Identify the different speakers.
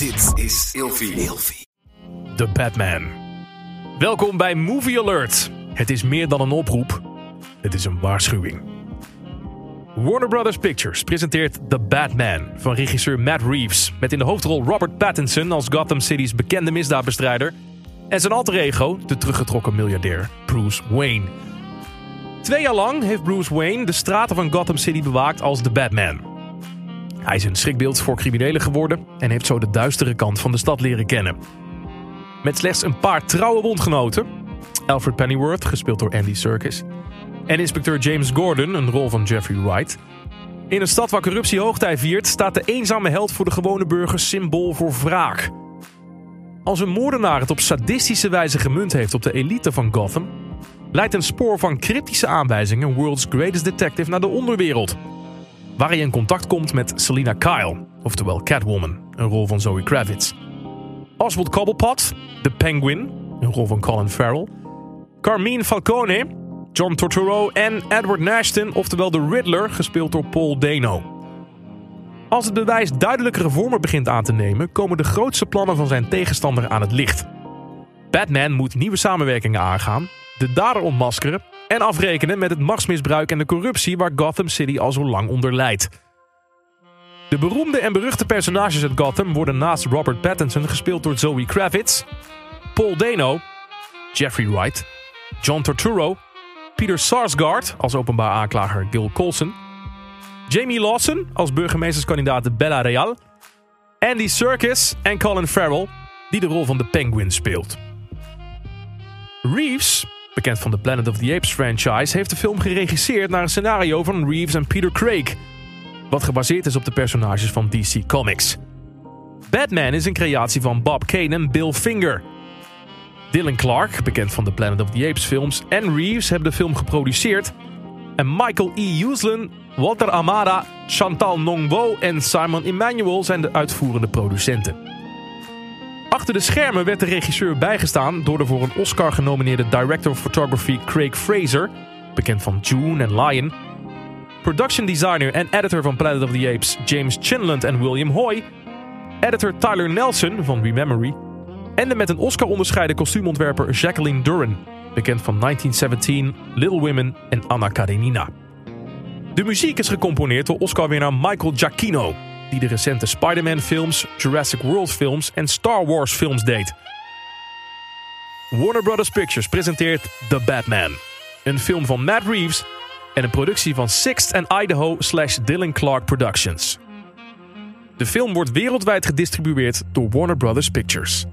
Speaker 1: Dit is Ilfie.
Speaker 2: The Batman. Welkom bij Movie Alert. Het is meer dan een oproep, het is een waarschuwing. Warner Brothers Pictures presenteert The Batman van regisseur Matt Reeves... met in de hoofdrol Robert Pattinson als Gotham City's bekende misdaadbestrijder... en zijn alter ego, de teruggetrokken miljardair Bruce Wayne. Twee jaar lang heeft Bruce Wayne de straten van Gotham City bewaakt als The Batman... Hij is een schrikbeeld voor criminelen geworden en heeft zo de duistere kant van de stad leren kennen. Met slechts een paar trouwe bondgenoten, Alfred Pennyworth, gespeeld door Andy Serkis, en inspecteur James Gordon, een rol van Jeffrey Wright. In een stad waar corruptie hoogtij viert, staat de eenzame held voor de gewone burgers symbool voor wraak. Als een moordenaar het op sadistische wijze gemunt heeft op de elite van Gotham, leidt een spoor van cryptische aanwijzingen World's Greatest Detective naar de onderwereld waar hij in contact komt met Selina Kyle, oftewel Catwoman, een rol van Zoe Kravitz. Oswald Cobblepot, de Penguin, een rol van Colin Farrell. Carmine Falcone, John Torturo en Edward Nashton, oftewel de Riddler, gespeeld door Paul Dano. Als het bewijs duidelijkere vormen begint aan te nemen, komen de grootste plannen van zijn tegenstander aan het licht. Batman moet nieuwe samenwerkingen aangaan, de dader ontmaskeren en afrekenen met het machtsmisbruik en de corruptie waar Gotham City al zo lang onder leidt. De beroemde en beruchte personages uit Gotham worden naast Robert Pattinson gespeeld door Zoe Kravitz, Paul Dano, Jeffrey Wright, John Turturro, Peter Sarsgaard als openbaar aanklager Gil Colson, Jamie Lawson als burgemeesterskandidaat Bella Real, Andy Serkis en Colin Farrell, die de rol van de Penguin speelt. Reeves bekend van de Planet of the Apes franchise, heeft de film geregisseerd naar een scenario van Reeves en Peter Craig, wat gebaseerd is op de personages van DC Comics. Batman is een creatie van Bob Kane en Bill Finger. Dylan Clark, bekend van de Planet of the Apes films, en Reeves hebben de film geproduceerd. En Michael E. Uslan, Walter Amada, Chantal Nongbo en Simon Emmanuel zijn de uitvoerende producenten. Achter de schermen werd de regisseur bijgestaan door de voor een Oscar genomineerde director of photography Craig Fraser, bekend van June en Lion, production designer en editor van Planet of the Apes James Chinland en William Hoy, editor Tyler Nelson van Rememory en de met een Oscar onderscheiden kostuumontwerper Jacqueline Duran, bekend van 1917, Little Women en Anna Karenina. De muziek is gecomponeerd door Oscar-winnaar Michael Giacchino, die de recente Spider-Man films, Jurassic World films en Star Wars films deed. Warner Brothers Pictures presenteert The Batman, een film van Matt Reeves en een productie van Sixth and Idaho slash Dylan Clark Productions. De film wordt wereldwijd gedistribueerd door Warner Brothers Pictures.